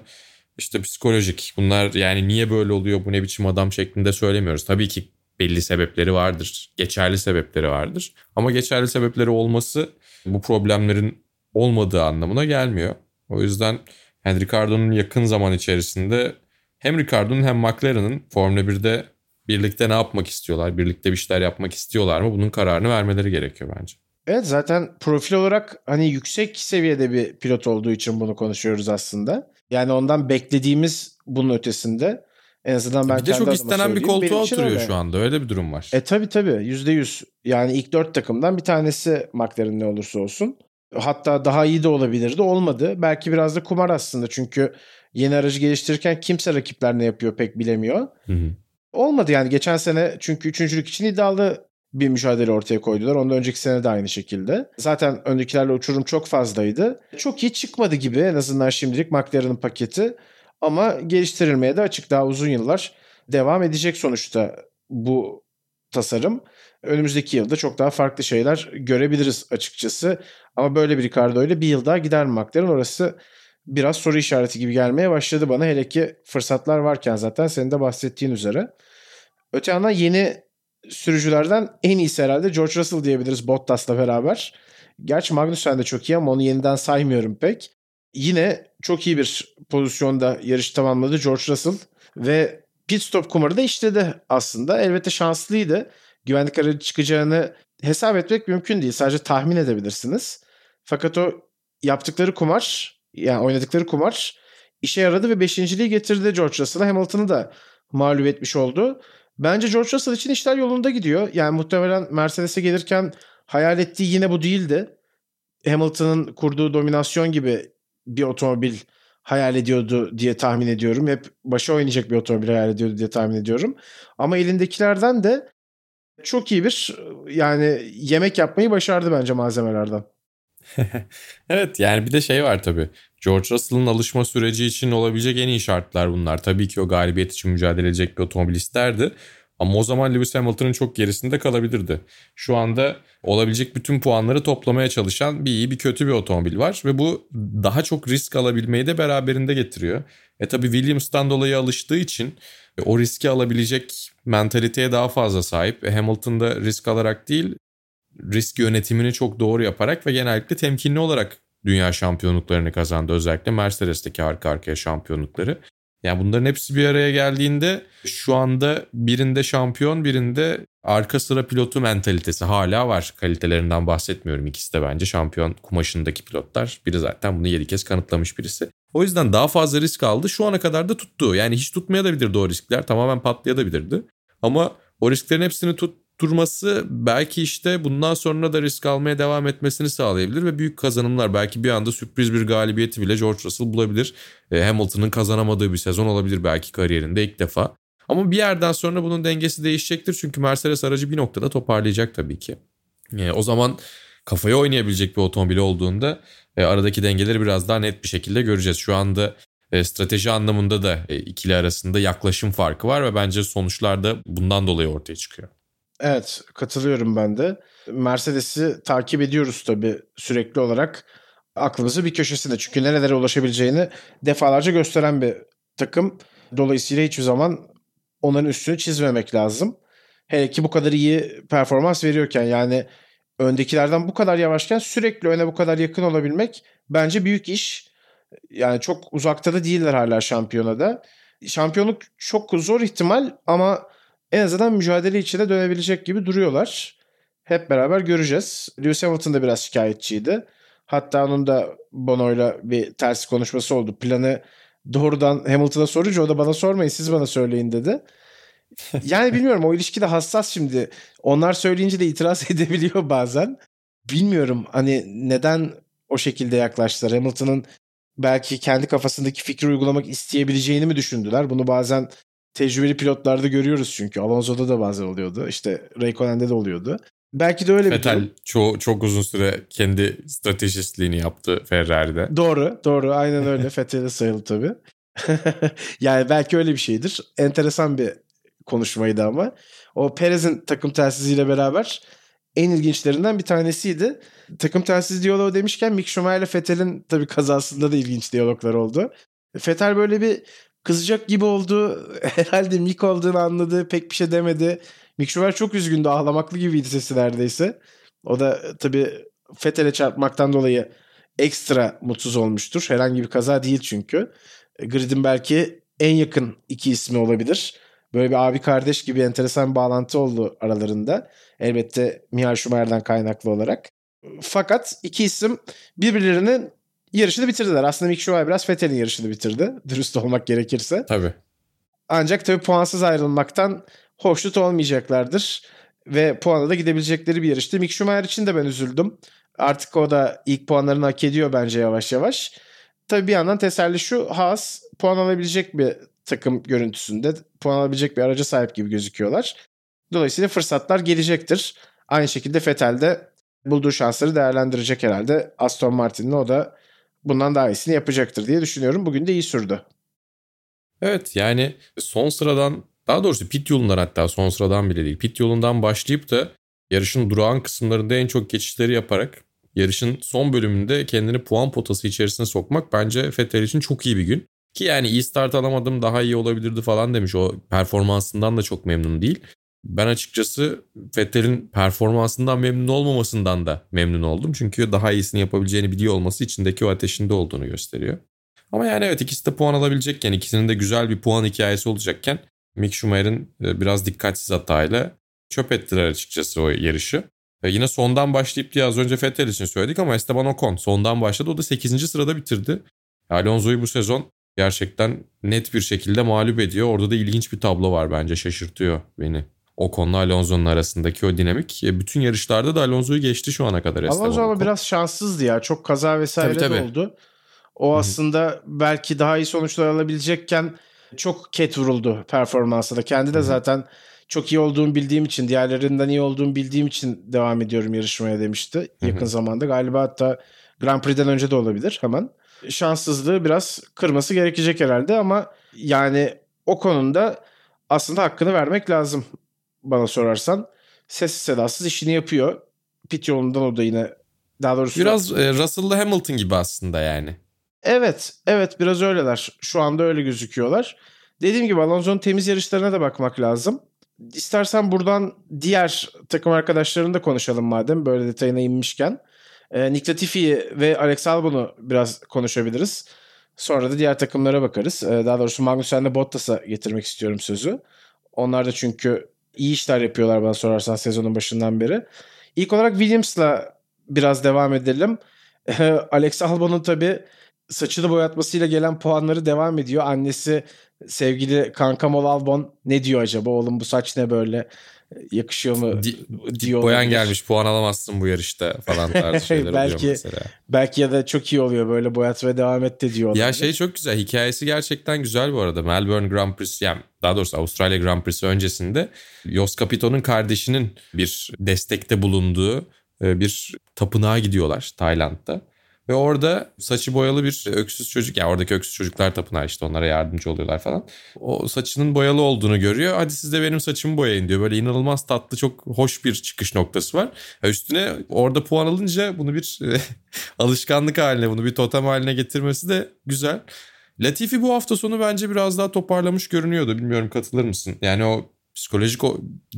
işte psikolojik. Bunlar yani niye böyle oluyor bu ne biçim adam şeklinde söylemiyoruz. Tabii ki belli sebepleri vardır. Geçerli sebepleri vardır. Ama geçerli sebepleri olması bu problemlerin olmadığı anlamına gelmiyor. O yüzden yani Ricardo'nun yakın zaman içerisinde hem Ricardo'nun hem McLaren'ın Formula 1'de birlikte ne yapmak istiyorlar? Birlikte bir şeyler yapmak istiyorlar mı? Bunun kararını vermeleri gerekiyor bence. Evet zaten profil olarak hani yüksek seviyede bir pilot olduğu için bunu konuşuyoruz aslında. Yani ondan beklediğimiz bunun ötesinde. En azından ben bir de çok istenen bir koltuğa oturuyor şu anda. Öyle bir durum var. E tabi tabi yüzde yüz. Yani ilk dört takımdan bir tanesi McLaren ne olursa olsun. Hatta daha iyi de olabilirdi. Olmadı. Belki biraz da kumar aslında. Çünkü yeni aracı geliştirirken kimse rakipler ne yapıyor pek bilemiyor. Hı hı. Olmadı yani geçen sene çünkü üçüncülük için iddialı bir mücadele ortaya koydular. Ondan önceki sene de aynı şekilde. Zaten öndekilerle uçurum çok fazlaydı. Çok iyi çıkmadı gibi en azından şimdilik McLaren'ın paketi. Ama geliştirilmeye de açık daha uzun yıllar devam edecek sonuçta bu tasarım. Önümüzdeki yılda çok daha farklı şeyler görebiliriz açıkçası. Ama böyle bir Ricardo ile bir yıl daha gider mi McLaren orası biraz soru işareti gibi gelmeye başladı bana. Hele ki fırsatlar varken zaten senin de bahsettiğin üzere. Öte yandan yeni sürücülerden en iyisi herhalde George Russell diyebiliriz Bottas'la beraber. Gerçi Magnussen de çok iyi ama onu yeniden saymıyorum pek. Yine çok iyi bir pozisyonda yarış tamamladı George Russell ve pit stop kumarı da işledi aslında. Elbette şanslıydı. Güvenlik aracı çıkacağını hesap etmek mümkün değil. Sadece tahmin edebilirsiniz. Fakat o yaptıkları kumar yani oynadıkları kumar işe yaradı ve beşinciliği getirdi George Russell'a. Hamilton'ı da mağlup etmiş oldu. Bence George Russell için işler yolunda gidiyor. Yani muhtemelen Mercedes'e gelirken hayal ettiği yine bu değildi. Hamilton'ın kurduğu dominasyon gibi bir otomobil hayal ediyordu diye tahmin ediyorum. Hep başa oynayacak bir otomobil hayal ediyordu diye tahmin ediyorum. Ama elindekilerden de çok iyi bir yani yemek yapmayı başardı bence malzemelerden. evet yani bir de şey var tabii. George Russell'ın alışma süreci için olabilecek en iyi şartlar bunlar. Tabii ki o galibiyet için mücadele edecek bir otomobil isterdi. Ama o zaman Lewis Hamilton'ın çok gerisinde kalabilirdi. Şu anda olabilecek bütün puanları toplamaya çalışan bir iyi bir kötü bir otomobil var. Ve bu daha çok risk alabilmeyi de beraberinde getiriyor. E tabi Williams'tan dolayı alıştığı için o riski alabilecek mentaliteye daha fazla sahip. E Hamilton da risk alarak değil risk yönetimini çok doğru yaparak ve genellikle temkinli olarak dünya şampiyonluklarını kazandı. Özellikle Mercedes'teki arka arkaya şampiyonlukları. Yani bunların hepsi bir araya geldiğinde şu anda birinde şampiyon birinde arka sıra pilotu mentalitesi hala var. Kalitelerinden bahsetmiyorum. İkisi de bence şampiyon kumaşındaki pilotlar. Biri zaten bunu yedi kez kanıtlamış birisi. O yüzden daha fazla risk aldı. Şu ana kadar da tuttu. Yani hiç tutmayabilirdi o riskler. Tamamen patlayabilirdi. Ama o risklerin hepsini tut, durması belki işte bundan sonra da risk almaya devam etmesini sağlayabilir ve büyük kazanımlar belki bir anda sürpriz bir galibiyeti bile George Russell bulabilir. E, Hamilton'ın kazanamadığı bir sezon olabilir belki kariyerinde ilk defa. Ama bir yerden sonra bunun dengesi değişecektir çünkü Mercedes aracı bir noktada toparlayacak tabii ki. E, o zaman kafaya oynayabilecek bir otomobil olduğunda e, aradaki dengeleri biraz daha net bir şekilde göreceğiz. Şu anda strateji anlamında da ikili arasında yaklaşım farkı var ve bence sonuçlar da bundan dolayı ortaya çıkıyor. Evet katılıyorum ben de. Mercedes'i takip ediyoruz tabii sürekli olarak. Aklımızı bir köşesinde. Çünkü nerelere ulaşabileceğini defalarca gösteren bir takım. Dolayısıyla hiçbir zaman onların üstünü çizmemek lazım. Hele ki bu kadar iyi performans veriyorken yani öndekilerden bu kadar yavaşken sürekli öne bu kadar yakın olabilmek bence büyük iş. Yani çok uzakta da değiller hala şampiyonada. Şampiyonluk çok zor ihtimal ama en azından mücadele içine dönebilecek gibi duruyorlar. Hep beraber göreceğiz. Lewis Hamilton da biraz şikayetçiydi. Hatta onun da Bono'yla bir ters konuşması oldu. Planı doğrudan Hamilton'a sorunca o da bana sormayın siz bana söyleyin dedi. Yani bilmiyorum o ilişki de hassas şimdi. Onlar söyleyince de itiraz edebiliyor bazen. Bilmiyorum hani neden o şekilde yaklaştılar. Hamilton'ın belki kendi kafasındaki fikri uygulamak isteyebileceğini mi düşündüler? Bunu bazen tecrübeli pilotlarda görüyoruz çünkü. Alonso'da da bazen oluyordu. İşte Raikkonen'de de oluyordu. Belki de öyle Vettel bir durum. çok, çok uzun süre kendi stratejistliğini yaptı Ferrari'de. Doğru, doğru. Aynen öyle. Vettel'e sayıldı tabii. yani belki öyle bir şeydir. Enteresan bir konuşmaydı ama. O Perez'in takım telsiziyle beraber en ilginçlerinden bir tanesiydi. Takım telsiz diyaloğu demişken Mick Schumacher ile Vettel'in tabii kazasında da ilginç diyaloglar oldu. Vettel böyle bir kızacak gibi oldu. Herhalde Mick olduğunu anladı. Pek bir şey demedi. Mick Schumacher çok üzgündü. Ağlamaklı gibiydi sesi neredeyse. O da tabii Vettel'e çarpmaktan dolayı ekstra mutsuz olmuştur. Herhangi bir kaza değil çünkü. Grid'in belki en yakın iki ismi olabilir. Böyle bir abi kardeş gibi enteresan bir bağlantı oldu aralarında. Elbette Michael Schumacher'dan kaynaklı olarak. Fakat iki isim birbirlerinin yarışını bitirdiler. Aslında Mick Schumacher biraz Vettel'in yarışını bitirdi. Dürüst olmak gerekirse. Tabii. Ancak tabii puansız ayrılmaktan hoşnut olmayacaklardır. Ve puana da gidebilecekleri bir yarıştı. Mick Schumacher için de ben üzüldüm. Artık o da ilk puanlarını hak ediyor bence yavaş yavaş. Tabii bir yandan teselli şu Haas puan alabilecek bir takım görüntüsünde puan alabilecek bir araca sahip gibi gözüküyorlar. Dolayısıyla fırsatlar gelecektir. Aynı şekilde Vettel de bulduğu şansları değerlendirecek herhalde. Aston Martin'le o da bundan daha iyisini yapacaktır diye düşünüyorum. Bugün de iyi sürdü. Evet yani son sıradan daha doğrusu pit yolundan hatta son sıradan bile değil. Pit yolundan başlayıp da yarışın durağan kısımlarında en çok geçişleri yaparak yarışın son bölümünde kendini puan potası içerisine sokmak bence Vettel için çok iyi bir gün. Ki yani iyi start alamadım daha iyi olabilirdi falan demiş. O performansından da çok memnun değil. Ben açıkçası Vettel'in performansından memnun olmamasından da memnun oldum. Çünkü daha iyisini yapabileceğini biliyor olması içindeki o ateşinde olduğunu gösteriyor. Ama yani evet ikisi de puan alabilecekken ikisinin de güzel bir puan hikayesi olacakken Mick Schumacher'in e, biraz dikkatsiz hatayla çöp ettiler açıkçası o yarışı. E yine sondan başlayıp diye az önce Vettel için söyledik ama Esteban Ocon sondan başladı. O da 8. sırada bitirdi. Alonso'yu bu sezon gerçekten net bir şekilde mağlup ediyor. Orada da ilginç bir tablo var bence şaşırtıyor beni. Ocon'la Alonso'nun arasındaki o dinamik. E, bütün yarışlarda da Alonso'yu geçti şu ana kadar Esteban Alonso ama biraz şanssızdı ya. Çok kaza vesaire tabii, tabii. oldu. O aslında Hı-hı. belki daha iyi sonuçlar alabilecekken çok ket vuruldu performansa da. Kendi de Hı-hı. zaten çok iyi olduğumu bildiğim için, diğerlerinden iyi olduğumu bildiğim için devam ediyorum yarışmaya demişti Hı-hı. yakın zamanda. Galiba hatta Grand Prix'den önce de olabilir hemen. Şanssızlığı biraz kırması gerekecek herhalde ama yani o konuda aslında hakkını vermek lazım bana sorarsan. Sessiz sedasız işini yapıyor. Pit yolundan o da yine daha doğrusu... Biraz e, Russell'la Hamilton gibi aslında yani. Evet, evet biraz öyleler. Şu anda öyle gözüküyorlar. Dediğim gibi Alonso'nun temiz yarışlarına da bakmak lazım. İstersen buradan diğer takım arkadaşlarını da konuşalım madem böyle detayına inmişken. E, Nick Latifi'yi ve Alex Albon'u biraz konuşabiliriz. Sonra da diğer takımlara bakarız. E, daha doğrusu Magnussen'le Bottas'a getirmek istiyorum sözü. Onlar da çünkü iyi işler yapıyorlar bana sorarsan sezonun başından beri. İlk olarak Williams'la biraz devam edelim. Alex Albon'un tabii saçını boyatmasıyla gelen puanları devam ediyor. Annesi sevgili kankam Albon ne diyor acaba oğlum bu saç ne böyle yakışıyor mu Di, diyor. Boyan gelmiş puan alamazsın bu yarışta falan tarzı şeyler belki, oluyor mesela. Belki ya da çok iyi oluyor böyle boyatmaya devam et de diyor. Ya şey çok güzel hikayesi gerçekten güzel bu arada. Melbourne Grand Prix yani daha doğrusu Avustralya Grand Prix'si öncesinde Jos Capito'nun kardeşinin bir destekte bulunduğu e, bir tapınağa gidiyorlar Tayland'da. Ve orada saçı boyalı bir öksüz çocuk yani oradaki öksüz çocuklar tapınağı işte onlara yardımcı oluyorlar falan. O saçının boyalı olduğunu görüyor. Hadi siz de benim saçımı boyayın diyor. Böyle inanılmaz tatlı çok hoş bir çıkış noktası var. Üstüne orada puan alınca bunu bir alışkanlık haline bunu bir totem haline getirmesi de güzel. Latifi bu hafta sonu bence biraz daha toparlamış görünüyordu. Bilmiyorum katılır mısın? Yani o psikolojik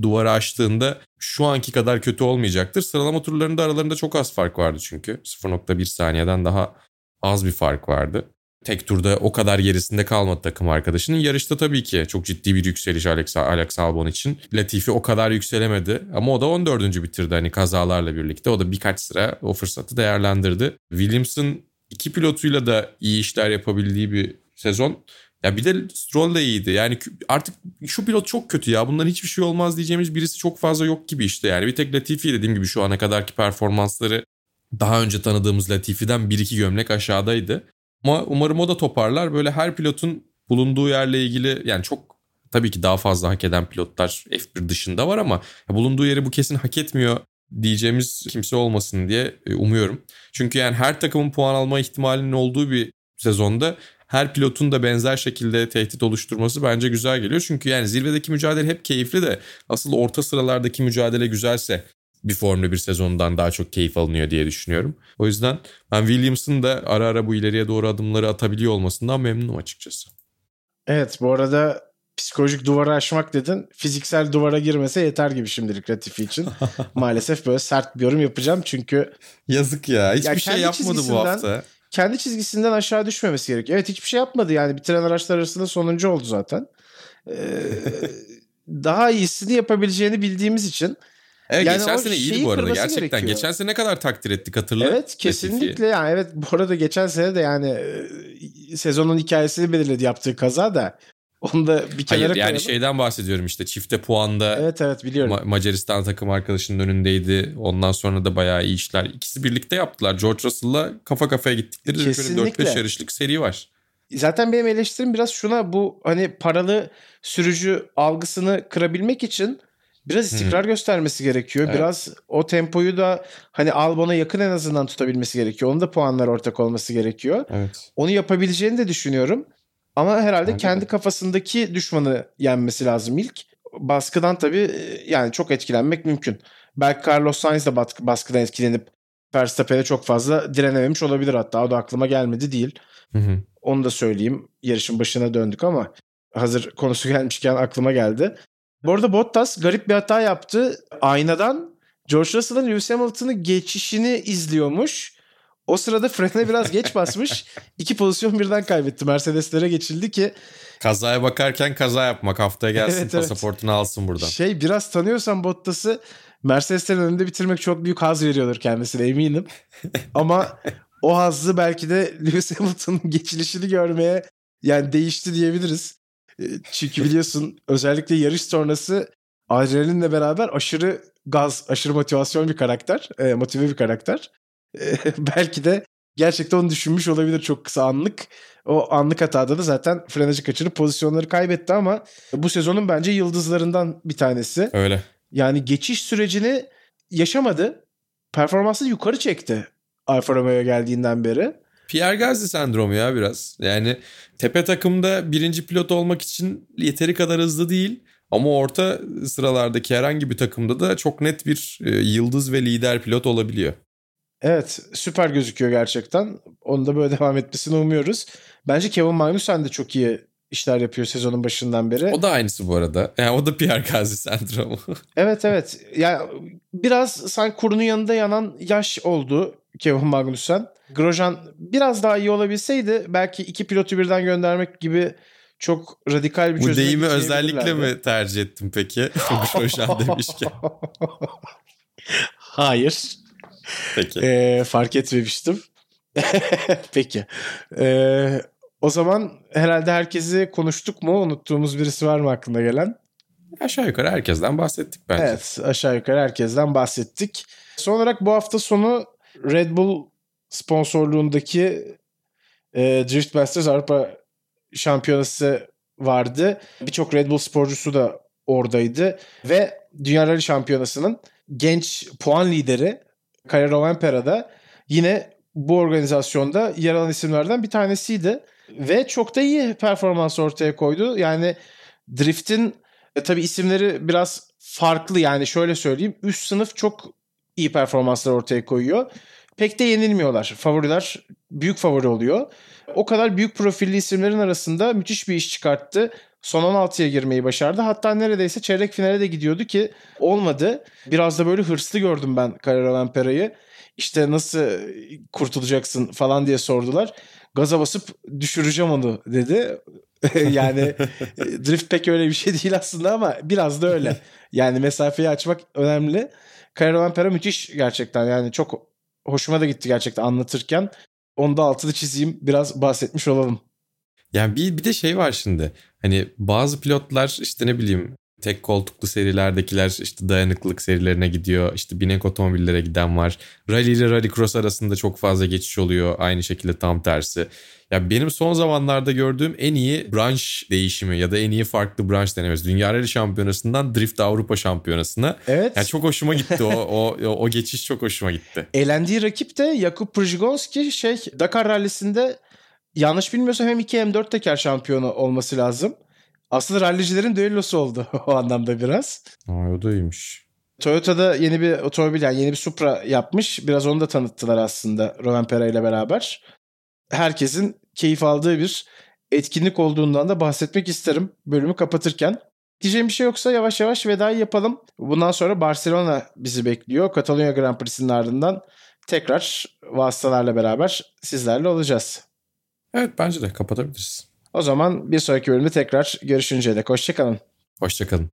duvarı açtığında şu anki kadar kötü olmayacaktır. Sıralama turlarında aralarında çok az fark vardı çünkü. 0.1 saniyeden daha az bir fark vardı. Tek turda o kadar gerisinde kalmadı takım arkadaşının. Yarışta tabii ki çok ciddi bir yükseliş Alex, Alex Albon için. Latifi o kadar yükselemedi ama o da 14. bitirdi hani kazalarla birlikte. O da birkaç sıra o fırsatı değerlendirdi. Williams'ın iki pilotuyla da iyi işler yapabildiği bir sezon. Ya bir de Stroll de iyiydi. Yani artık şu pilot çok kötü ya. Bundan hiçbir şey olmaz diyeceğimiz birisi çok fazla yok gibi işte. Yani bir tek Latifi dediğim gibi şu ana kadarki performansları daha önce tanıdığımız Latifi'den bir iki gömlek aşağıdaydı. Ama umarım o da toparlar. Böyle her pilotun bulunduğu yerle ilgili yani çok tabii ki daha fazla hak eden pilotlar F1 dışında var ama bulunduğu yeri bu kesin hak etmiyor diyeceğimiz kimse olmasın diye e, umuyorum. Çünkü yani her takımın puan alma ihtimalinin olduğu bir sezonda her pilotun da benzer şekilde tehdit oluşturması bence güzel geliyor. Çünkü yani zirvedeki mücadele hep keyifli de asıl orta sıralardaki mücadele güzelse bir Formula bir sezonundan daha çok keyif alınıyor diye düşünüyorum. O yüzden ben Williams'ın da ara ara bu ileriye doğru adımları atabiliyor olmasından memnunum açıkçası. Evet bu arada psikolojik duvara aşmak dedin. Fiziksel duvara girmese yeter gibi şimdilik Latifi için. Maalesef böyle sert bir yorum yapacağım çünkü... Yazık ya hiçbir ya şey yapmadı bu hafta kendi çizgisinden aşağı düşmemesi gerekiyor. Evet hiçbir şey yapmadı yani bitiren araçlar arasında sonuncu oldu zaten. Ee, daha iyisini yapabileceğini bildiğimiz için Evet Yani geçen sene iyiydi bu arada gerçekten. gerekiyor. Geçen sene ne kadar takdir ettik hatırla. Evet kesinlikle yani evet bu arada geçen sene de yani e, sezonun hikayesini belirledi yaptığı kaza da onu da bir kenara Hayır yani koyalım. şeyden bahsediyorum işte çifte puanda Evet evet biliyorum. Ma- Macaristan takım arkadaşının önündeydi. Ondan sonra da bayağı iyi işler. İkisi birlikte yaptılar. George Russell'la kafa kafaya gittikleri Kesinlikle. 4-5 yarışlık seri var. Zaten benim eleştirim biraz şuna bu hani paralı sürücü algısını kırabilmek için biraz istikrar göstermesi gerekiyor. Evet. Biraz o tempoyu da hani Albon'a yakın en azından tutabilmesi gerekiyor. Onun da puanlar ortak olması gerekiyor. Evet. Onu yapabileceğini de düşünüyorum. Ama herhalde Bence kendi de. kafasındaki düşmanı yenmesi lazım ilk. Baskıdan tabii e, yani çok etkilenmek mümkün. Belki Carlos Sainz de baskı, baskıdan etkilenip Verstappen'e çok fazla direnememiş olabilir hatta. O da aklıma gelmedi değil. Hı hı. Onu da söyleyeyim. Yarışın başına döndük ama hazır konusu gelmişken aklıma geldi. Bu arada Bottas garip bir hata yaptı. Aynadan George Russell'ın Lewis Hamilton'ın geçişini izliyormuş. O sırada frene biraz geç basmış. İki pozisyon birden kaybetti. Mercedes'lere geçildi ki Kazaya bakarken kaza yapmak haftaya gelsin Evet, evet. pasaportunu alsın buradan. şey biraz tanıyorsan Bottas'ı Mercedes'lerin önünde bitirmek çok büyük haz veriyordur kendisine eminim. Ama o hazzı belki de Lewis Hamilton'ın geçilişini görmeye yani değişti diyebiliriz. E, Çünkü biliyorsun özellikle yarış sonrası adrenalinle beraber aşırı gaz, aşırı motivasyon bir karakter, e, motive bir karakter. Belki de gerçekten onu düşünmüş olabilir çok kısa anlık. O anlık hatada da zaten frenajı kaçırıp pozisyonları kaybetti ama bu sezonun bence yıldızlarından bir tanesi. Öyle. Yani geçiş sürecini yaşamadı. Performansını yukarı çekti Alfa Romeo'ya geldiğinden beri. Pierre Gasly sendromu ya biraz. Yani tepe takımda birinci pilot olmak için yeteri kadar hızlı değil. Ama orta sıralardaki herhangi bir takımda da çok net bir e, yıldız ve lider pilot olabiliyor. Evet süper gözüküyor gerçekten. Onu da böyle devam etmesini umuyoruz. Bence Kevin Magnussen de çok iyi işler yapıyor sezonun başından beri. O da aynısı bu arada. Yani o da Pierre Gasly sendromu. Evet evet. Yani biraz sanki kurunun yanında yanan yaş oldu Kevin Magnussen. Grosjean biraz daha iyi olabilseydi belki iki pilotu birden göndermek gibi çok radikal bir bu çözüme deyimi özellikle mi tercih ettin peki? Grosjean demişken. Hayır. Peki. Ee, fark etmemiştim. Peki. Ee, o zaman herhalde herkesi konuştuk mu? Unuttuğumuz birisi var mı aklına gelen? Aşağı yukarı herkesten bahsettik bence. Evet aşağı yukarı herkesten bahsettik. Son olarak bu hafta sonu Red Bull sponsorluğundaki e, Drift Masters Avrupa Şampiyonası vardı. Birçok Red Bull sporcusu da oradaydı. Ve Dünya Rally Şampiyonası'nın genç puan lideri Kaya Rovanpera da yine bu organizasyonda yer alan isimlerden bir tanesiydi. Ve çok da iyi performans ortaya koydu. Yani Drift'in e, tabii isimleri biraz farklı yani şöyle söyleyeyim. Üst sınıf çok iyi performanslar ortaya koyuyor. Pek de yenilmiyorlar. Favoriler büyük favori oluyor. O kadar büyük profilli isimlerin arasında müthiş bir iş çıkarttı. Son 16'ya girmeyi başardı. Hatta neredeyse çeyrek finale de gidiyordu ki olmadı. Biraz da böyle hırslı gördüm ben Carrera Pera'yı. İşte nasıl kurtulacaksın falan diye sordular. Gaza basıp düşüreceğim onu dedi. yani e, drift pek öyle bir şey değil aslında ama biraz da öyle. Yani mesafeyi açmak önemli. Carrera Pera müthiş gerçekten. Yani çok hoşuma da gitti gerçekten anlatırken. Onu da altını çizeyim. Biraz bahsetmiş olalım. Yani bir, bir de şey var şimdi. Hani bazı pilotlar işte ne bileyim tek koltuklu serilerdekiler işte dayanıklılık serilerine gidiyor. İşte binek otomobillere giden var. Rally ile rallycross arasında çok fazla geçiş oluyor. Aynı şekilde tam tersi. Ya benim son zamanlarda gördüğüm en iyi branş değişimi ya da en iyi farklı branş denemesi. Dünya Rally Şampiyonası'ndan Drift Avrupa Şampiyonası'na. Evet. Yani çok hoşuma gitti o, o, o, geçiş çok hoşuma gitti. Elendiği rakip de Jakub Przygonski şey Dakar rallisinde yanlış bilmiyorsam hem 2 hem 4 teker şampiyonu olması lazım. Aslında rallicilerin düellosu oldu o anlamda biraz. Ay o da iyiymiş. Toyota'da yeni bir otomobil yani yeni bir Supra yapmış. Biraz onu da tanıttılar aslında Rovanpera ile beraber. Herkesin keyif aldığı bir etkinlik olduğundan da bahsetmek isterim bölümü kapatırken. Diyeceğim bir şey yoksa yavaş yavaş vedayı yapalım. Bundan sonra Barcelona bizi bekliyor. Katalonya Grand Prix'sinin ardından tekrar vasıtalarla beraber sizlerle olacağız. Evet bence de kapatabiliriz. O zaman bir sonraki bölümde tekrar görüşünceye dek hoşçakalın. Hoşçakalın.